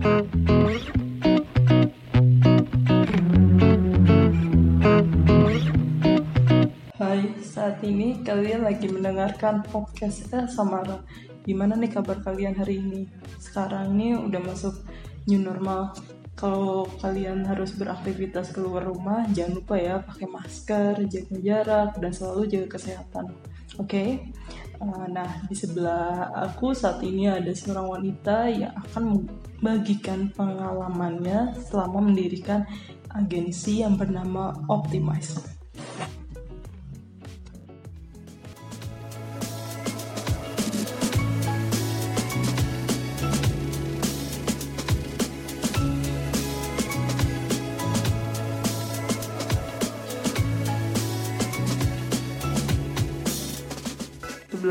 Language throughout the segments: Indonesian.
Hai, saat ini kalian lagi mendengarkan podcast El Samara. Gimana nih kabar kalian hari ini? Sekarang ini udah masuk new normal. Kalau kalian harus beraktivitas keluar rumah, jangan lupa ya pakai masker, jaga jarak, dan selalu jaga kesehatan. Oke? Uh, nah, di sebelah aku saat ini ada seorang wanita yang akan membagikan pengalamannya selama mendirikan agensi yang bernama Optimize.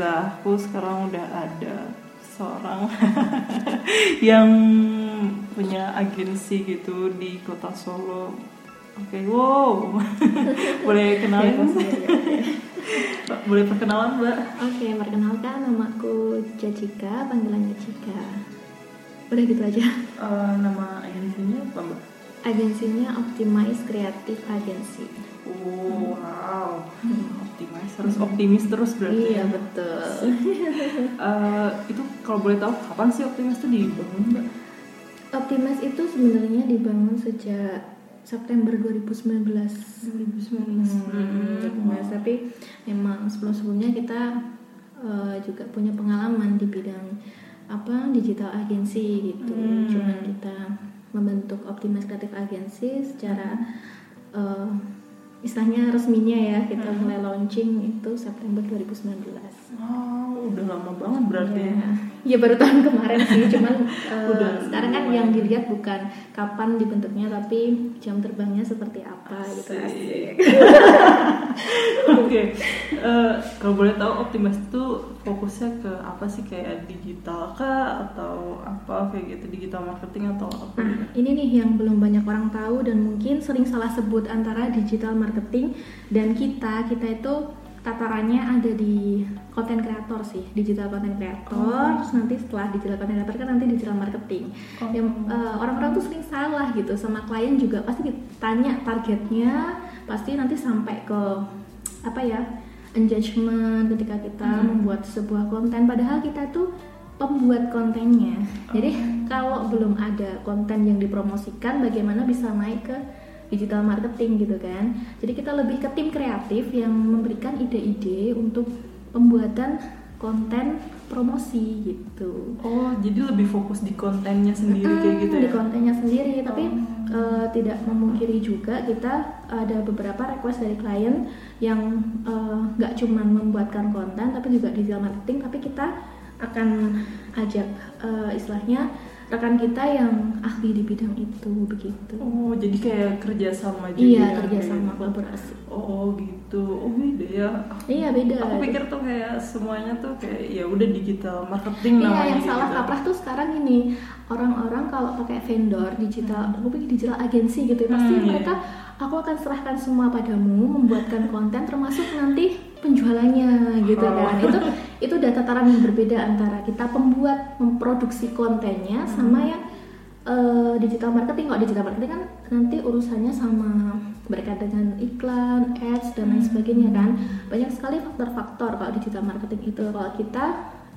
Sebelahku sekarang udah ada seorang yang punya agensi gitu di kota Solo. Oke, okay, wow, boleh kenalin? boleh perkenalan mbak? Oke, okay, perkenalkan nama aku Jacika, panggilannya Cika. Udah gitu aja. Uh, nama agensinya apa mbak? Agensinya Optimize Creative Agency. Oh, wow. Hmm optimis harus optimis terus berarti iya ya. betul uh, itu kalau boleh tahu kapan sih optimis itu dibangun mbak optimis itu sebenarnya dibangun sejak September 2019 2019 hmm. wow. tapi memang sebelum sebelumnya kita uh, juga punya pengalaman di bidang apa digital agency gitu hmm. cuman kita membentuk optimis kreatif agency secara uh, istilahnya resminya ya kita hmm. mulai launching itu September 2019. Oh, udah lama banget berarti. Ya, ya baru tahun kemarin sih, cuman uh, udah, sekarang kan yang dilihat bukan kapan dibentuknya tapi jam terbangnya seperti apa gitu. Oke, uh, kalau boleh tahu Optimus itu fokusnya ke apa sih? Kayak digital kah? Atau apa? Kayak gitu digital marketing atau apa? Nah, ini nih yang belum banyak orang tahu dan mungkin sering salah sebut antara digital marketing dan kita. Kita itu tatarannya ada di konten kreator sih digital konten kreator oh. nanti setelah digital konten kreator kan nanti digital marketing oh. yang uh, orang-orang tuh sering salah gitu sama klien juga pasti ditanya targetnya pasti nanti sampai ke apa ya engagement ketika kita hmm. membuat sebuah konten padahal kita tuh pembuat kontennya jadi oh. kalau belum ada konten yang dipromosikan bagaimana bisa naik ke digital marketing gitu kan jadi kita lebih ke tim kreatif yang memberikan ide-ide untuk pembuatan konten promosi gitu. Oh, jadi lebih fokus di kontennya sendiri hmm, kayak gitu ya? Di kontennya sendiri, tapi uh, tidak memungkiri juga kita ada beberapa request dari klien yang eh, nggak uh, cuma membuatkan konten, tapi juga digital marketing. Tapi kita akan ajak uh, istilahnya rekan kita yang ahli di bidang itu begitu. Oh, jadi kayak kerjasama juga. Iya, ya, kerjasama kolaborasi. Oh, gitu. Oh, beda ya. Iya, beda. Aku pikir tuh kayak semuanya tuh kayak ya udah digital marketing iya, namanya. Iya, yang salah kaprah tuh sekarang ini orang-orang kalau pakai vendor digital, aku pikir digital agensi gitu, ya, pasti hmm, mereka iya aku akan serahkan semua padamu membuatkan konten termasuk nanti penjualannya gitu oh. kan itu itu data tataran yang berbeda antara kita pembuat memproduksi kontennya hmm. sama yang uh, digital marketing kok digital marketing kan nanti urusannya sama berkaitan dengan iklan ads dan lain hmm. sebagainya kan banyak sekali faktor-faktor kalau digital marketing itu kalau kita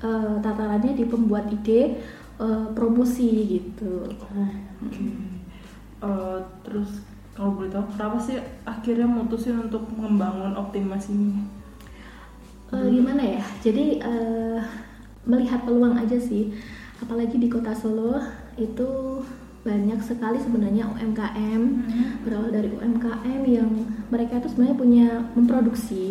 uh, tatarannya di pembuat ide uh, promosi gitu oh, okay. uh, terus kalau boleh tahu kenapa sih akhirnya mutusin untuk membangun optimas ini? Uh, gimana ya? Jadi uh, melihat peluang aja sih. Apalagi di kota Solo itu banyak sekali sebenarnya UMKM hmm. berawal dari UMKM yang mereka itu sebenarnya punya memproduksi.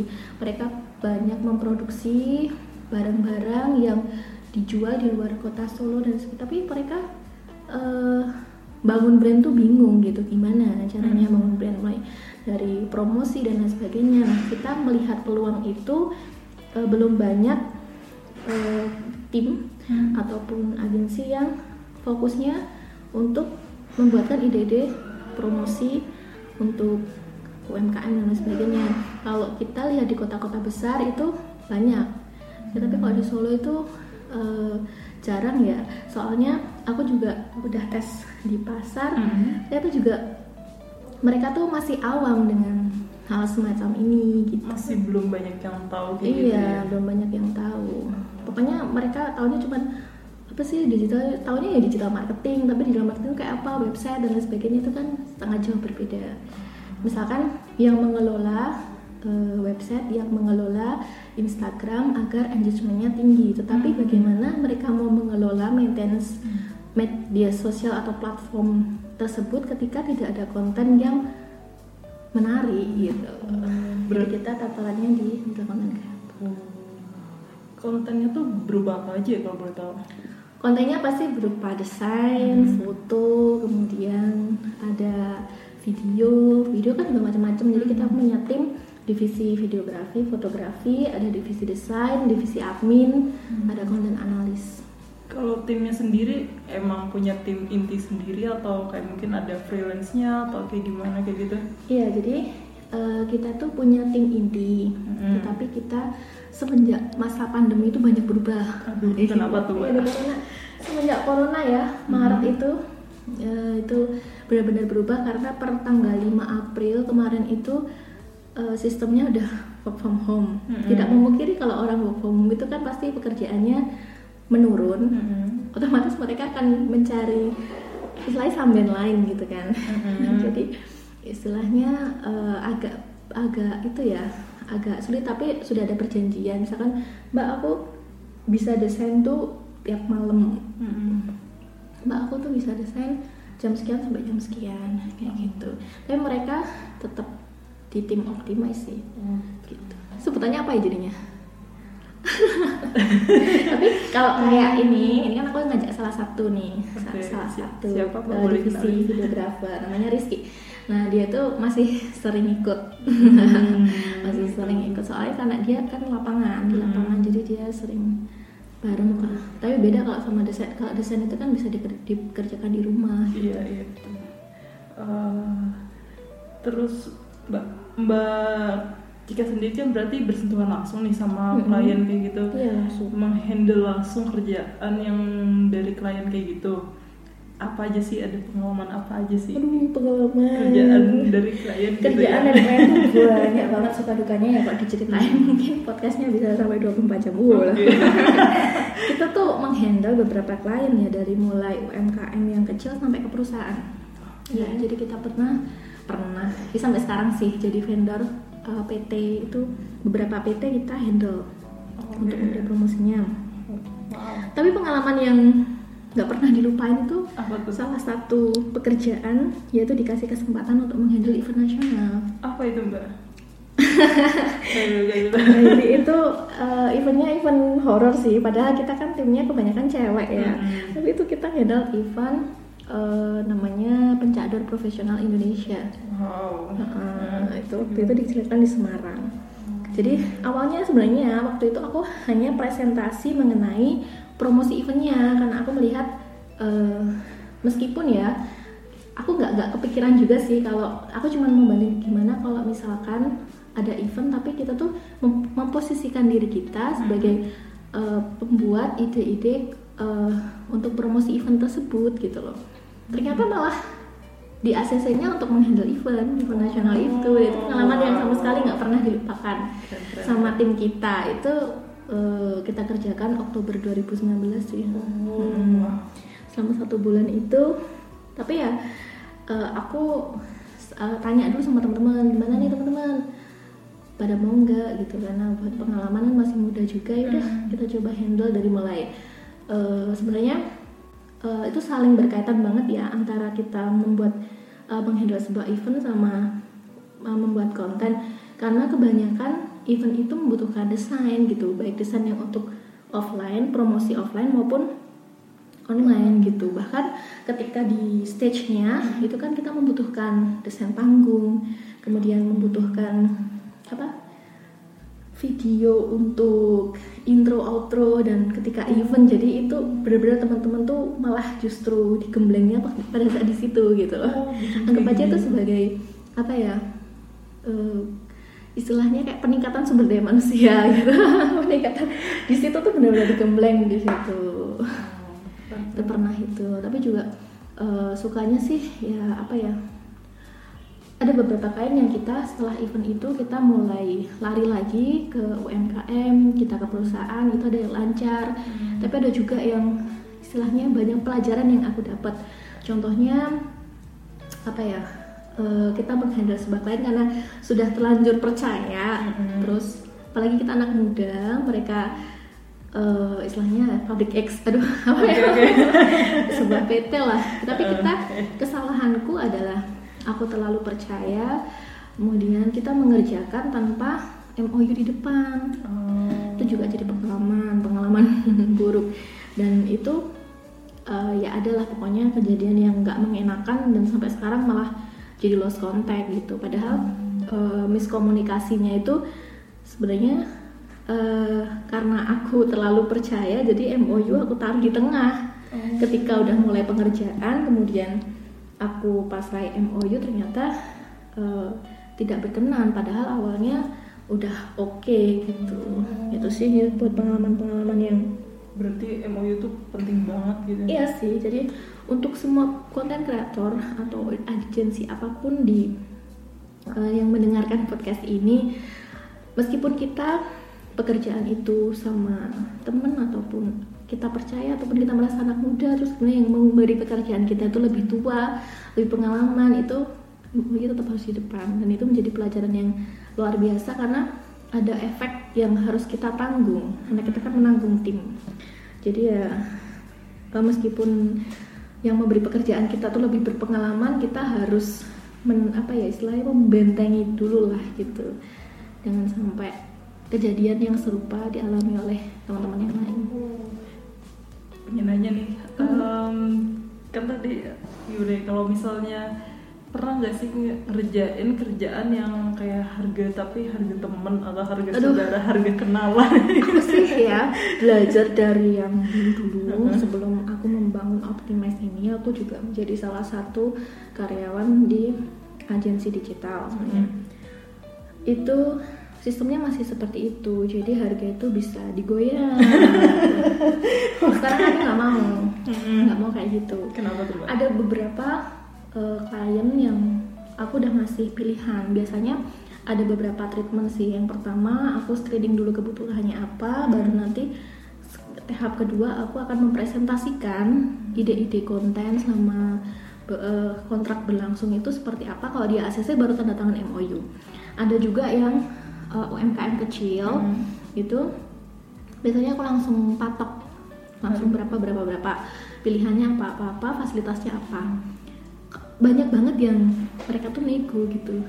Mereka banyak memproduksi barang-barang yang dijual di luar kota Solo dan tapi mereka uh, bangun brand tuh bingung gitu gimana caranya hmm. bangun brand mulai dari promosi dan lain sebagainya nah kita melihat peluang itu uh, belum banyak uh, tim hmm. ataupun agensi yang fokusnya untuk membuatkan ide-ide promosi untuk UMKM dan lain sebagainya kalau kita lihat di kota-kota besar itu banyak ya, tapi kalau di Solo itu uh, jarang ya. Soalnya aku juga udah tes di pasar. Mhm. tuh juga mereka tuh masih awam dengan hal semacam ini gitu. Masih belum banyak yang tahu gitu iya ya. belum banyak yang tahu. Pokoknya mereka tahunya cuman apa sih digital tahunya ya digital marketing tapi digital marketing kayak apa website dan lain sebagainya itu kan sangat jauh berbeda. Misalkan yang mengelola eh, website yang mengelola Instagram agar engagementnya tinggi. Tetapi bagaimana mereka mau mengelola maintenance media sosial atau platform tersebut ketika tidak ada konten yang menarik gitu. Jadi kita tatalannya di digital content creator. kontennya tuh berubah apa aja ya kalau boleh tahu? Kontennya pasti berupa desain, foto, kemudian ada video. Video kan juga macam-macam. Jadi kita punya tim divisi videografi, fotografi, ada divisi desain, divisi admin, ada konten analis. kalau timnya sendiri emang punya tim inti sendiri atau kayak mungkin ada freelance-nya atau kayak gimana kayak gitu Iya, jadi eh, kita tuh punya tim inti, Mm-mm. tetapi kita semenjak masa pandemi itu banyak berubah. Aduh, kenapa tuh? Iya, corona. Semenjak corona ya, Maret itu eh, itu benar-benar berubah karena per tanggal 5 April kemarin itu eh, sistemnya udah work from home. Mm-mm. Tidak memungkiri kalau orang work from home itu kan pasti pekerjaannya menurun. Mm-mm. Otomatis mereka akan mencari istilahnya sambil lain gitu kan. Mm-mm. Jadi istilahnya eh, agak agak itu ya agak sulit tapi sudah ada perjanjian misalkan mbak aku bisa desain tuh tiap malam Mm-mm. mbak aku tuh bisa desain jam sekian sampai jam sekian kayak gitu tapi mereka tetap di tim optimize sih. Gitu. Sebutannya apa ya jadinya? Tapi kalau kayak ini ini kan aku ngajak salah satu nih. Oke, salah satu siapa, Boleh divisi videografer namanya Rizky. Nah dia tuh masih sering ikut. Hmm. masih sering ikut. Soalnya karena dia kan lapangan di lapangan jadi dia sering bareng lah tapi beda kalau sama desain kalau desain itu kan bisa diker- dikerjakan di rumah. Iya iya. betul. Eh, terus mbak mbak Cika sendiri kan berarti bersentuhan langsung nih sama Mm-mm. klien kayak gitu. Iya, langsung. Menghandle langsung kerjaan yang dari klien kayak gitu. Apa aja sih ada pengalaman apa aja sih aduh pengalaman kerjaan dari klien gitu kerjaan ya? dari klien tuh banyak banget suka dukanya ya kalau diceritain mungkin podcastnya bisa sampai 24 jam Wow. Oke. kita tuh menghandle beberapa klien ya dari mulai UMKM yang kecil sampai ke perusahaan ya jadi kita pernah pernah ya sampai sekarang sih jadi vendor uh, PT itu beberapa PT kita handle Oke. untuk media promosinya Wow. tapi pengalaman yang nggak pernah dilupain itu Apa tuh? salah satu pekerjaan yaitu dikasih kesempatan untuk menghandle event nasional Apa itu mbak? Jadi itu uh, eventnya event horor sih padahal kita kan timnya kebanyakan cewek ya Mm-mm. tapi itu kita handle event uh, namanya pencadar profesional Indonesia. Wow. Uh, itu waktu itu diceritakan di Semarang. Jadi awalnya sebenarnya waktu itu aku hanya presentasi mengenai promosi eventnya karena aku melihat uh, meskipun ya aku nggak nggak kepikiran juga sih kalau aku cuma membanding gimana kalau misalkan ada event tapi kita tuh mem- memposisikan diri kita sebagai uh, pembuat ide-ide uh, untuk promosi event tersebut gitu loh ternyata malah di ACC-nya untuk menghandle event event nasional itu itu pengalaman yang sama sekali nggak pernah dilupakan Keren-keren. sama tim kita. Itu uh, kita kerjakan Oktober 2019 sih. Oh, Hmm. selama satu bulan itu. Tapi ya eh, aku eh, tanya dulu sama teman-teman gimana nih teman-teman? Pada mau nggak? Gitu karena buat pengalaman masih muda juga ya udah kita coba handle dari mulai. Eh, sebenarnya eh, itu saling berkaitan banget ya antara kita membuat eh, menghandle sebuah event sama eh, membuat konten. Karena kebanyakan event itu membutuhkan desain gitu baik desain yang untuk offline promosi offline maupun online gitu. Bahkan ketika di stage-nya itu kan kita membutuhkan desain panggung kemudian membutuhkan apa video untuk intro outro dan ketika event. Jadi itu benar-benar teman-teman tuh malah justru digemblengnya pada saat di situ gitu loh. Oh, anggap aja itu gini. sebagai apa ya eh, istilahnya kayak peningkatan sumber daya manusia gitu. Peningkatan. Di situ tuh benar-benar digembleng di situ. Itu pernah itu. Tapi juga uh, sukanya sih ya apa ya ada beberapa klien yang kita setelah event itu kita mulai lari lagi ke UMKM kita ke perusahaan itu ada yang lancar hmm. tapi ada juga yang istilahnya banyak pelajaran yang aku dapat contohnya apa ya uh, kita menghandle sebuah klien karena sudah terlanjur percaya hmm. terus apalagi kita anak muda mereka uh, istilahnya public X aduh apa ya okay. sebuah PT lah tapi kita kesalahanku adalah aku terlalu percaya kemudian kita mengerjakan tanpa MOU di depan oh. itu juga jadi pengalaman pengalaman buruk dan itu uh, ya adalah pokoknya kejadian yang nggak mengenakan dan sampai sekarang malah jadi lost contact gitu padahal hmm. uh, miskomunikasinya itu sebenarnya uh, karena aku terlalu percaya jadi MOU aku taruh di tengah oh. ketika udah mulai pengerjaan kemudian aku pasrai MOU ternyata uh, tidak berkenan. Padahal awalnya udah oke okay, gitu. Oh. itu sih ya, buat pengalaman-pengalaman yang berarti MOU itu penting banget gitu. Iya sih jadi untuk semua konten kreator atau agensi apa pun di uh, yang mendengarkan podcast ini meskipun kita pekerjaan itu sama temen ataupun kita percaya ataupun kita merasa anak muda terus kemudian yang memberi pekerjaan kita itu lebih tua lebih pengalaman itu kita tetap harus di depan dan itu menjadi pelajaran yang luar biasa karena ada efek yang harus kita tanggung. Karena kita kan menanggung tim. Jadi ya meskipun yang memberi pekerjaan kita tuh lebih berpengalaman kita harus men, apa ya istilahnya membentengi dulu lah gitu. Jangan sampai kejadian yang serupa dialami oleh teman-teman yang lain pengen nanya nih um, kan tadi Yure kalau misalnya pernah nggak sih ngerjain kerjaan yang kayak harga tapi harga temen atau harga Aduh, saudara harga kenalan? Aku sih ya belajar dari yang dulu dulu uh -huh. sebelum aku membangun Optimize ini aku juga menjadi salah satu karyawan di agensi digital sebenarnya. Uh -huh. itu sistemnya masih seperti itu jadi harga itu bisa digoyang. Sekarang aku nggak mau nggak mau kayak gitu. Kenapa tuh ada beberapa uh, klien yang aku udah ngasih pilihan. Biasanya ada beberapa treatment sih. Yang pertama aku screening dulu kebutuhannya apa hmm. baru nanti tahap kedua aku akan mempresentasikan ide-ide konten sama uh, kontrak berlangsung itu seperti apa. Kalau dia ACC baru tanda tangan MOU ada juga yang uh, eh, UMKM kecil hmm. itu biasanya aku langsung patok langsung hmm. berapa berapa berapa pilihannya apa apa apa fasilitasnya apa banyak banget yang mereka tuh nego gitu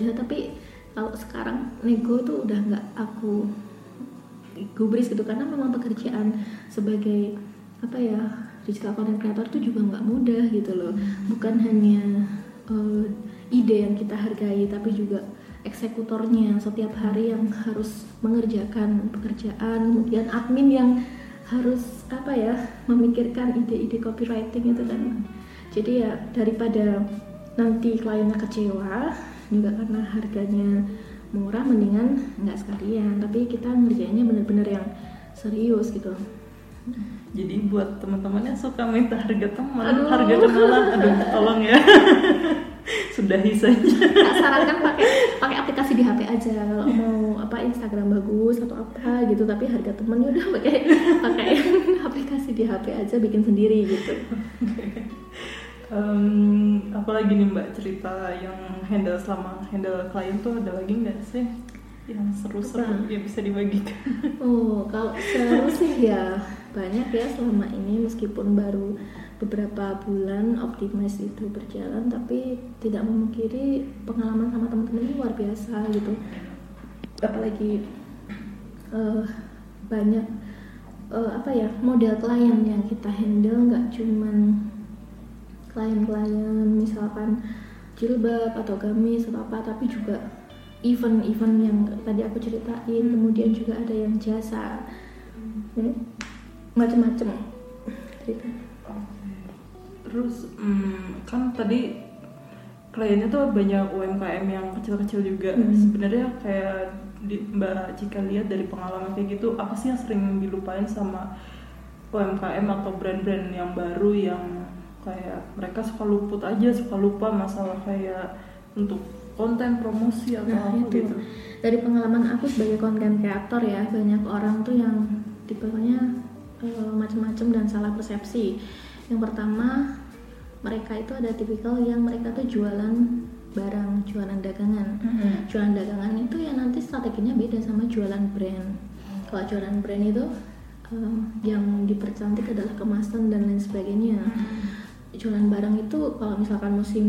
ya tapi kalau sekarang nego tuh udah nggak aku gubris gitu karena memang pekerjaan sebagai apa ya digital content creator tuh juga nggak mudah gitu loh hmm. bukan hanya uh, ide yang kita hargai tapi juga eksekutornya setiap hari yang harus mengerjakan pekerjaan kemudian admin yang harus apa ya memikirkan ide-ide copywriting itu kan. Jadi ya daripada nanti kliennya kecewa juga karena harganya murah mendingan nggak sekalian. Tapi kita ngerjainnya bener-bener yang serius gitu. Jadi buat teman-teman yang suka minta harga teman harga kenalan aduh tolong ya sudahi saja. Tak sarankan pakai pakai aplikasi di HP aja. Kalau mau apa Instagram bagus atau apa gitu tapi harga temennya udah pakai pakai aplikasi di HP aja bikin sendiri gitu. Um, apalagi nih mbak cerita yang handle selama handle klien tuh ada lagi nggak sih yang seru-seru ya bisa dibagikan? Oh kalau seru sih ya banyak ya selama ini meskipun baru beberapa bulan optimis itu berjalan tapi tidak memungkiri pengalaman sama teman-teman ini luar biasa gitu apalagi uh, banyak uh, apa ya model klien yang kita handle nggak cuman klien-klien misalkan jilbab atau gamis atau apa tapi juga event-event yang tadi aku ceritain kemudian juga ada yang jasa hmm. macam-macam cerita terus hmm, kan tadi kliennya tuh banyak UMKM yang kecil-kecil juga hmm. sebenarnya kayak di, Mbak Cika lihat dari pengalaman kayak gitu apa sih yang sering dilupain sama UMKM atau brand-brand yang baru yang kayak mereka suka luput aja suka lupa masalah kayak untuk konten promosi atau Nah, apa itu. gitu Dari pengalaman aku sebagai konten kreator ya, banyak orang tuh yang tipenya eh, macam-macam dan salah persepsi. Yang pertama, mereka itu ada tipikal yang mereka tuh jualan barang, jualan dagangan. Jualan dagangan itu ya nanti strateginya beda sama jualan brand. Kalau jualan brand itu eh, yang dipercantik adalah kemasan dan lain sebagainya. Jualan barang itu kalau misalkan musim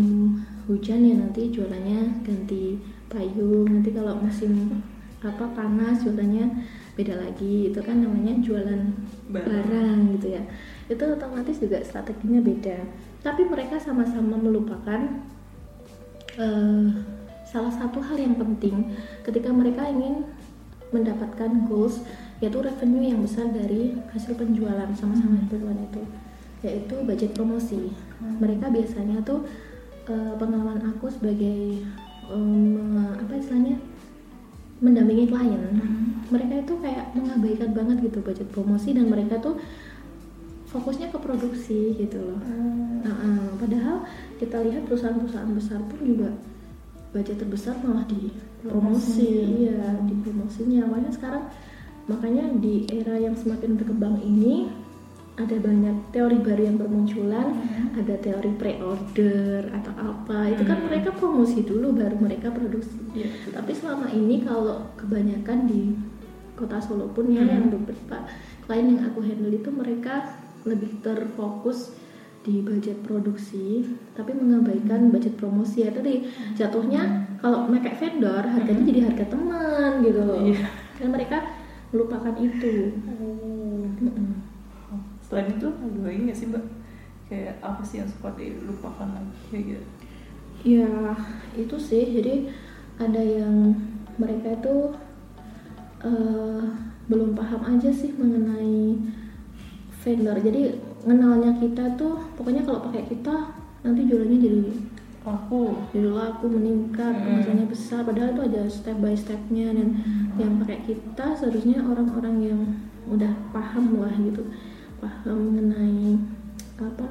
hujan ya nanti jualannya ganti payung. Nanti kalau musim apa panas jualannya beda lagi. Itu kan namanya jualan Barang. barang gitu ya. Itu otomatis juga strateginya beda. Tapi mereka sama-sama melupakan eh, salah satu hal yang penting ketika mereka ingin mendapatkan goals yaitu revenue yang besar dari hasil penjualan sama-sama penjualan itu yaitu budget promosi. Mereka biasanya tuh eh, pengalaman aku sebagai em, apa istilahnya mendampingi klien. Mereka itu kayak mengabaikan banget gitu budget promosi dan mereka tuh fokusnya ke produksi gitu loh Nah, eh, padahal kita lihat perusahaan-perusahaan besar pun juga budget terbesar malah di promosi, iya di promosinya. Makanya sekarang makanya di era yang semakin berkembang ini ada banyak teori baru yang bermunculan, ada teori pre-order atau apa. Itu kan Hmm. mereka promosi dulu baru mereka produksi. Iya, Tapi selama ini kalau kebanyakan di kota Solo pun ya Hmm. yang beberapa klien yang aku handle itu mereka lebih terfokus di budget produksi tapi mengabaikan budget promosi. Ya tadi jatuhnya kalau pakai vendor harganya jadi harga teman gitu loh. Iya. dan mereka melupakan itu. Mm-mm. selain itu ada lagi nggak sih mbak? Kayak apa sih yang suka dilupakan lagi? Kayak gitu. Ya itu sih. Jadi ada yang mereka itu eh, belum paham aja sih mengenai vendor. Jadi kenalnya kita tuh pokoknya kalau pakai kita nanti jualannya jadi aku jadi laku meningkat Hmm. kemasannya besar. Padahal itu ada step by stepnya dan yang pakai kita seharusnya orang-orang yang udah paham lah gitu. Paham mengenai apa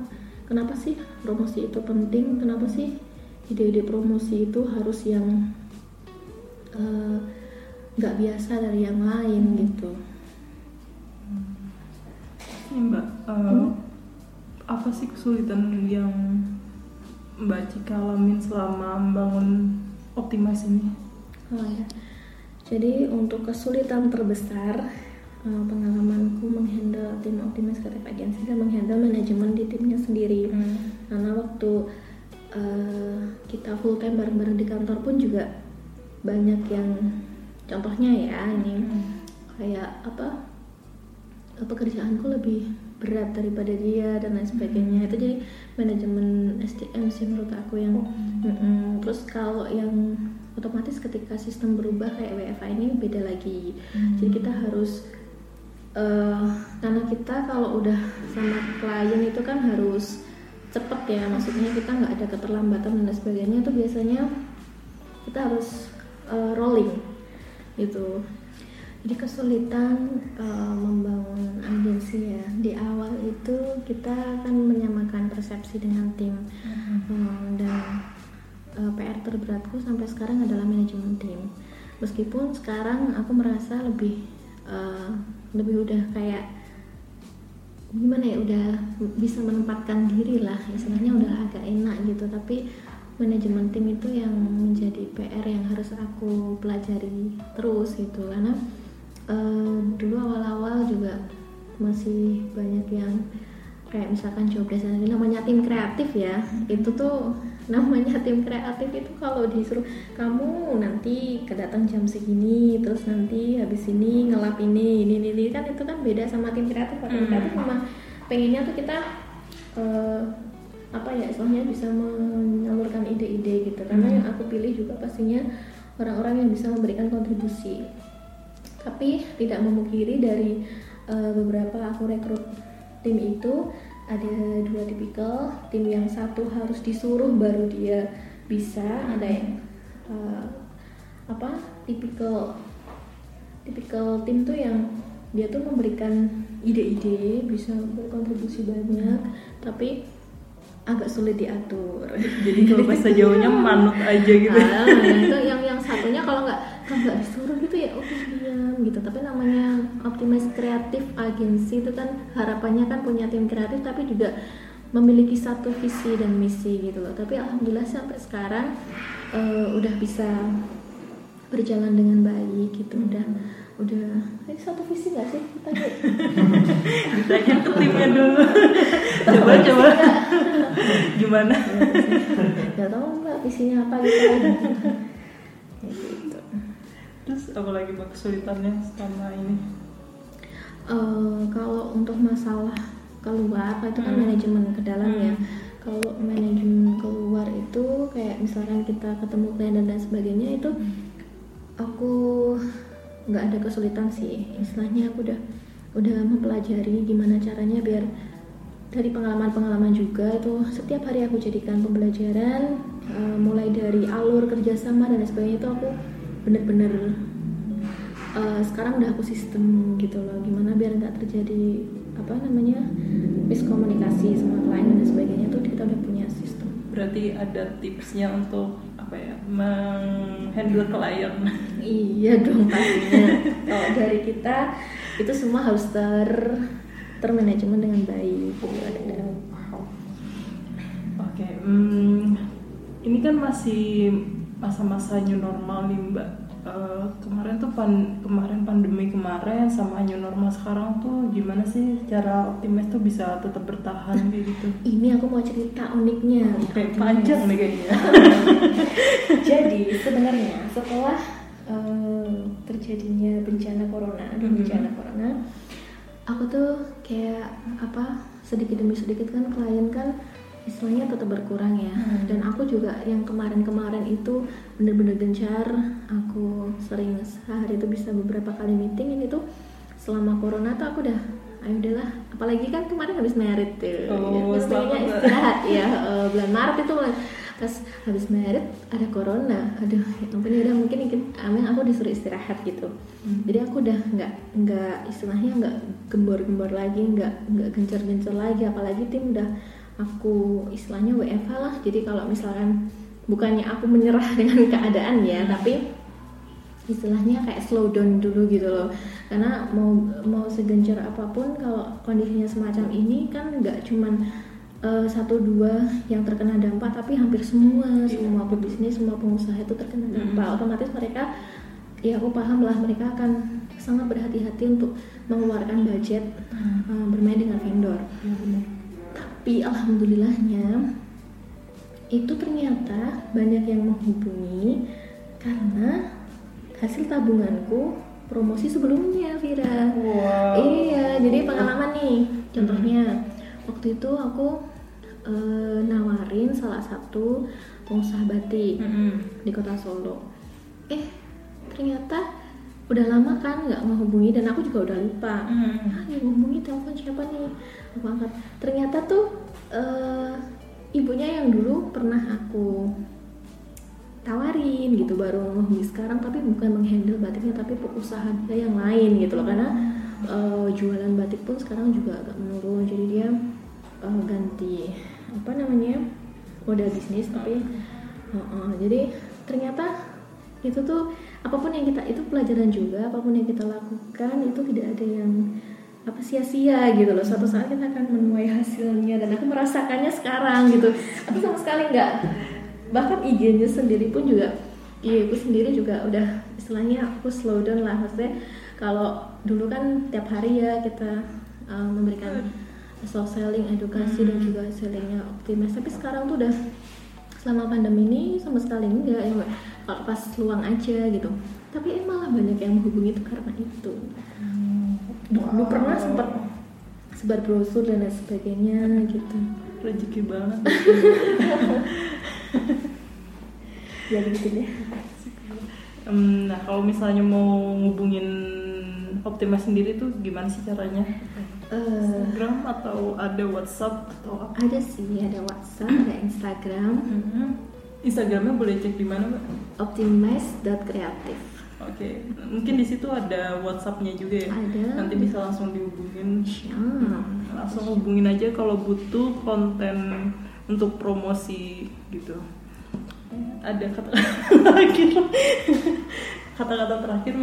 kenapa sih promosi itu penting? Kenapa sih ide-ide promosi itu harus yang eh, nggak biasa dari yang lain gitu Ini mbak. Eh, apa sih kesulitan yang mbak Cika alamin selama membangun optimis ini? Oh ya. Jadi untuk kesulitan terbesar eh, pengalamanku menghandle tim optimis kreatif agency dan menghandle manajemen di timnya sendiri. Karena waktu eh, kita full time bareng-bareng di kantor pun juga banyak yang contohnya ya ini. Kayak apa pekerjaanku lebih berat daripada dia dan lain sebagainya. Itu jadi manajemen SDM sih menurut aku yang Mm-mm. terus kalau yang otomatis ketika sistem berubah kayak WFA ini beda lagi. Jadi kita harus eh, karena kita kalau udah sama klien itu kan harus cepet ya. Maksudnya kita nggak ada keterlambatan dan lain sebagainya itu biasanya kita harus eh, rolling gitu jadi kesulitan eh, membangun agensi ya. Di awal itu kita akan menyamakan persepsi dengan tim. Hmm, dan eh, PR terberatku sampai sekarang adalah manajemen tim. Meskipun sekarang aku merasa lebih eh, lebih udah kayak gimana ya udah bisa menempatkan diri lah. Istilahnya udah agak enak gitu. Tapi manajemen tim itu yang menjadi PR yang harus aku pelajari terus gitu. Karena eh, dulu awal-awal juga masih banyak yang kayak misalkan job desk ini namanya tim kreatif ya itu tuh namanya tim kreatif itu kalau disuruh kamu nanti kedatang jam segini terus nanti habis ini ngelap ini ini ini, ini. kan itu kan beda sama tim kreatif Kalau tim Hmm. kreatif memang pengennya tuh kita eh, apa ya istilahnya bisa menyalurkan ide-ide gitu karena Hmm. yang aku pilih juga pastinya orang-orang yang bisa memberikan kontribusi tapi tidak memungkiri dari eh, beberapa aku rekrut tim itu ada dua tipikal tim yang satu harus disuruh baru dia bisa ada yang eh, apa tipikal tipikal tim tuh yang dia tuh memberikan ide-ide bisa berkontribusi banyak tapi agak sulit diatur. Jadi kalau bahasa Jawanya manut aja gitu. Ah, itu yang yang satunya kalau nggak kalau nggak disuruh gitu ya oke gitu. Tapi namanya optimis kreatif agensi itu kan harapannya kan punya tim kreatif tapi juga memiliki satu visi dan misi gitu loh. Tapi alhamdulillah sampai sekarang uh, udah bisa berjalan dengan baik gitu. Udah udah ini satu visi gak sih? Kita ditanya ke timnya dulu. Coba coba. Gimana? Nggak tahu mbak visinya apa gitu. Gitu terus apa lagi mbak kesulitannya selama ini uh, kalau untuk masalah keluar itu kan hmm. manajemen ke dalam ya. hmm. ya kalau manajemen keluar itu kayak misalkan kita ketemu klien dan lain sebagainya itu hmm aku nggak ada kesulitan sih istilahnya aku udah udah mempelajari gimana caranya biar dari pengalaman-pengalaman juga itu setiap hari aku jadikan pembelajaran uh, mulai dari alur kerjasama dan sebagainya itu aku bener-bener uh, sekarang udah aku sistem gitu loh. Gimana biar nggak terjadi apa namanya miskomunikasi sama klien dan sebagainya itu kita udah punya sistem. Berarti ada tipsnya untuk apa ya menghandle klien. Iya dong pastinya. Kalau dari kita itu semua harus ter termanajemen dengan baik. Gitu oke okay, hmm, ini kan masih masa-masa new normal nih mbak uh, kemarin tuh pan kemarin pandemi kemarin sama new normal sekarang tuh gimana sih cara optimis tuh bisa tetap bertahan kayak gitu? Ini aku mau cerita uniknya. Kayak panjang nih kayaknya. Jadi sebenarnya setelah uh, terjadinya bencana corona, mm -hmm. bencana corona, aku tuh kayak apa sedikit demi sedikit kan klien kan istilahnya tetap berkurang ya. Hmm. dan aku juga yang kemarin-kemarin itu bener-bener gencar. Aku sering sehari itu bisa beberapa kali meeting ini tuh selama corona tuh aku udah ayo udahlah apalagi kan kemarin habis merit tuh. Oh, ya, istirahat ya uh, bulan Maret itu pas habis merit ada corona. Aduh ya ampun ya udah mungkin mungkin amin aku disuruh istirahat gitu. Hmm. jadi aku udah nggak nggak istilahnya nggak gembor-gembor lagi nggak nggak gencar-gencar lagi. Apalagi tim udah aku istilahnya WFH lah jadi kalau misalkan bukannya aku menyerah dengan keadaan ya hmm. tapi istilahnya kayak slow down dulu gitu loh karena mau mau segencar apa pun kalau kondisinya semacam ini kan nggak cuman uh, satu dua yang terkena dampak tapi hampir semua semua pebisnis semua pengusaha itu terkena dampak hmm. otomatis mereka ya aku paham lah mereka akan sangat berhati-hati untuk mengeluarkan budget hmm. uh, bermain dengan vendor yeah, tapi alhamdulillahnya itu ternyata banyak yang menghubungi karena hasil tabunganku promosi sebelumnya Vira wow. iya jadi pengalaman nih contohnya waktu itu aku e, nawarin salah satu pengusaha batik mm -hmm. di kota Solo eh ternyata udah lama kan nggak menghubungi dan aku juga udah lupa mm. ah yang menghubungi telepon siapa nih aku ternyata tuh uh, ibunya yang dulu pernah aku tawarin gitu baru menghubungi sekarang tapi bukan menghandle batiknya tapi usaha dia yang lain gitu loh. Karena uh, jualan batik pun sekarang juga agak menurun. Jadi dia uh, ganti apa namanya modal bisnis tapi uh, uh, jadi ternyata itu tuh apa pun yang kita itu pelajaran juga apa pun yang kita lakukan itu tidak ada yang apa sia-sia gitu loh. Suatu saat kita akan menuai hasilnya dan aku merasakannya sekarang gitu. Aku sama sekali nggak bahkan IG-nya sendiri pun juga iya aku sendiri juga udah istilahnya aku slow down lah. Maksudnya kalau dulu kan tiap hari ya kita uh, memberikan soft selling edukasi dan juga sellingnya optimis. Tapi sekarang tuh udah selama pandemi ini sama sekali enggak ya kalau pas luang aja gitu. Tapi malah banyak yang menghubungi itu karena itu dulu wow. pernah sempat sebar brosur dan lain sebagainya gitu rezeki banget ya gitu deh um, nah kalau misalnya mau ngubungin Optima sendiri tuh gimana sih caranya uh, Instagram atau ada WhatsApp atau apa? ada sih ada WhatsApp ada Instagram mm -hmm. Instagramnya boleh cek di mana mbak? Optimize.creative Oke, mungkin di situ ada WhatsAppnya juga ya. Ada. Nanti bisa langsung dihubungin. Ah, Langsung hubungin aja kalau butuh konten untuk promosi gitu. Ada kata kata-kata terakhir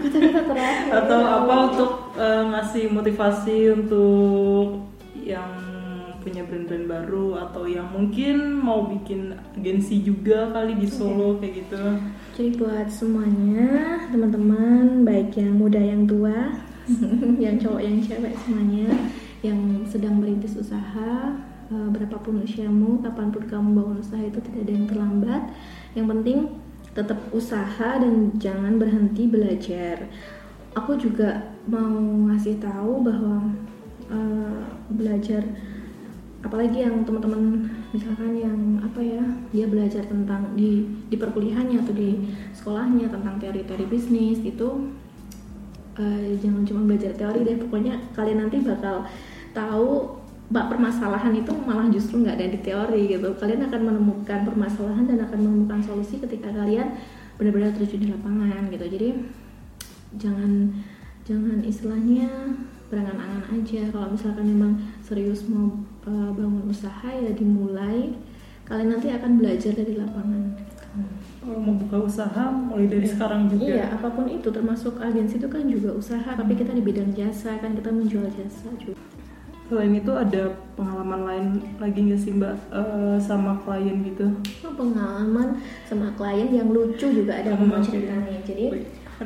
kata-kata terakhir atau apa untuk eh, ngasih motivasi untuk yang punya brand-brand baru atau yang mungkin mau bikin agensi juga kali di Solo kayak gitu. Jadi buat semuanya, teman-teman, baik yang muda yang tua, yang cowok yang cewek semuanya yang sedang merintis usaha, eh, berapapun usiamu, kapan pun kamu bangun usaha itu tidak ada yang terlambat. Yang penting tetap usaha dan jangan berhenti belajar. Aku juga mau ngasih tahu bahwa eh, belajar apalagi yang teman-teman misalkan yang apa ya dia belajar tentang di di perkuliahannya atau di sekolahnya tentang teori-teori bisnis itu eh, jangan cuma belajar teori deh. Pokoknya kalian nanti bakal tahu bak permasalahan itu malah justru nggak ada di teori gitu. Kalian akan menemukan permasalahan dan akan menemukan solusi ketika kalian benar-benar terjun di lapangan gitu. Jadi jangan jangan istilahnya berangan-angan aja kalau misalkan memang serius mau uh, bangun usaha ya dimulai kalian nanti akan belajar dari lapangan Kalau mau buka usaha mulai dari sekarang juga. iya apa pun itu termasuk agensi itu kan juga usaha tapi kita di bidang jasa kan kita menjual jasa juga Selain itu ada pengalaman lain lagi nggak sih Mbak eh, sama klien gitu? Oh, pengalaman sama klien yang lucu juga ada Hmm, mau oke. cerita nih jadi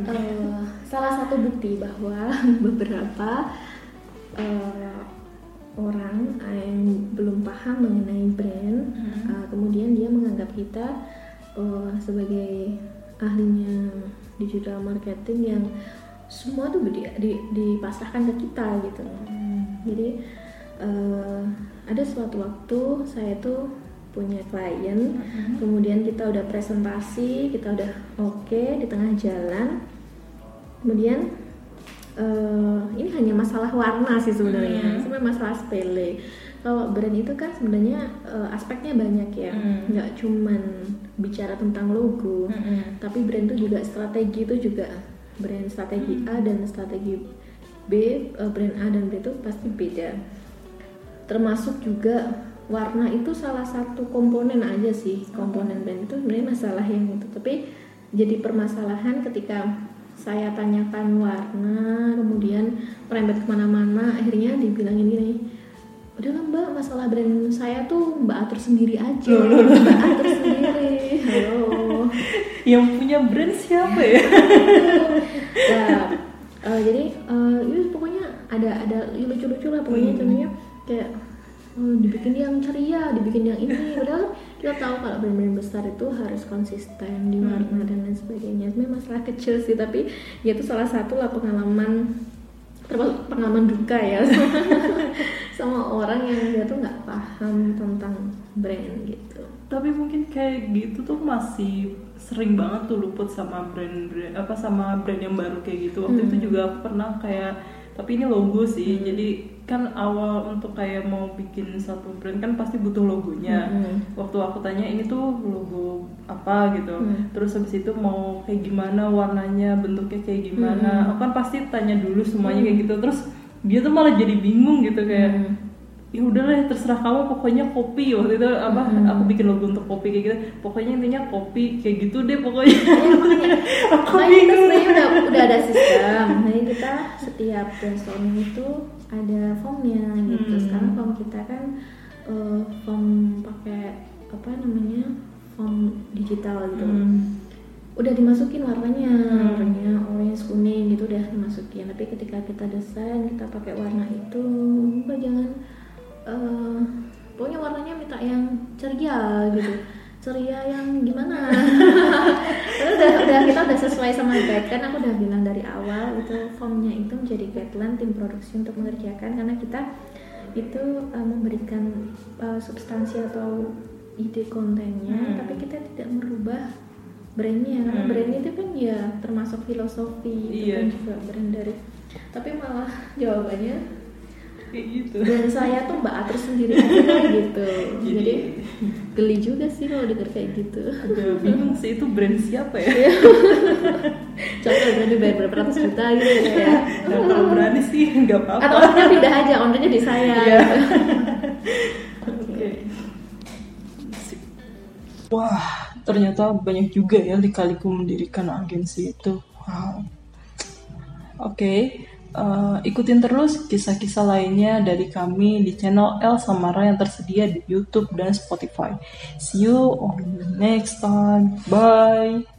eh, salah satu bukti bahwa beberapa eh, orang yang belum paham mengenai brand Hmm. eh, kemudian dia menganggap kita eh, sebagai ahlinya digital marketing yang semua tuh di, di- dipasrahkan ke kita gitu jadi eh, ada suatu waktu saya tuh punya klien kemudian kita udah presentasi kita udah oke di tengah jalan kemudian eh, ini hanya masalah warna sih sebenarnya Hmm. sebenarnya masalah sepele kalau brand itu kan sebenarnya eh, aspeknya banyak ya Hmm. nggak cuman bicara tentang logo Mm-mm. tapi brand itu juga strategi itu juga brand strategi A dan strategi B eh, brand A dan B itu pasti beda termasuk juga warna itu salah satu komponen aja sih komponen brand itu sebenarnya masalah yang itu. Tapi jadi permasalahan ketika saya tanyakan warna kemudian merembet ke mana-mana akhirnya dibilangin gini udah lah mbak masalah brand saya tuh mbak atur sendiri aja. Mbak atur sendiri. Halo. Yang punya brand siapa ya? Nah, eh, jadi ya pokoknya ada ada ya lucu-lucu lah pokoknya Hmm. contohnya kayak eh, dibikin yang ceria, dibikin yang ini. Padahal kita tahu kalau brand-brand besar itu harus konsisten di warna dan lain sebagainya. Sebenarnya masalah kecil sih, tapi ya itu salah satu lah pengalaman termasuk pengalaman duka ya sama, sama orang yang dia tuh nggak paham tentang brand gitu. Tapi mungkin kayak gitu tuh masih sering banget tuh luput sama brand-brand apa sama brand yang baru kayak gitu. Waktu Hmm. itu juga aku pernah kayak tapi ini logo sih. Jadi kan awal untuk kayak mau bikin satu brand kan pasti butuh logonya. Hmm. Waktu aku tanya ini tuh logo apa gitu. Hmm. Terus habis itu mau kayak gimana warnanya, bentuknya kayak gimana. Hmm. Aku kan pasti tanya dulu semuanya kayak gitu. Terus dia tuh malah jadi bingung gitu kayak Hmm. ya udah lah terserah kamu pokoknya kopi waktu itu apa Hmm. aku bikin logo untuk kopi kayak gitu pokoknya intinya kopi kayak gitu deh pokoknya Ya, makanya aku kita bingung udah udah ada sistem jadi kita setiap brainstorming itu ada formnya gitu Hmm. sekarang form kita kan eh, form pakai apa namanya form digital gitu Hmm. udah dimasukin warnanya Hmm. warnanya orange kuning gitu udah dimasukin tapi ketika kita desain kita pakai warna itu jangan eh, pokoknya warnanya minta yang ceria gitu ceria yang gimana udah, udah kita udah sesuai sama guide kan aku udah bilang dari awal itu formnya itu menjadi guideline tim produksi untuk mengerjakan karena kita itu eh, memberikan eh, substansi atau ide kontennya Hmm. tapi kita tidak merubah brandnya karena Hmm. brand itu kan ya termasuk filosofi itu Iya. kan juga brand dari tapi malah jawabannya kayak gitu brand saya tuh mbak atur sendiri aja gitu jadi jadi geli juga sih kalau denger kayak gitu agak bingung sih itu brand siapa ya coba berani bayar berapa ratus juta gitu ya nah, kalau berani sih nggak apa-apa atau ownernya pindah aja ownernya di saya Iya. gitu. Oke. Wah, ternyata banyak juga ya lika-liku mendirikan agensi itu. Wow. Oke, eh, ikutin terus kisah-kisah lainnya dari kami di channel El Samara yang tersedia di YouTube dan Spotify. See you on the next time. Bye.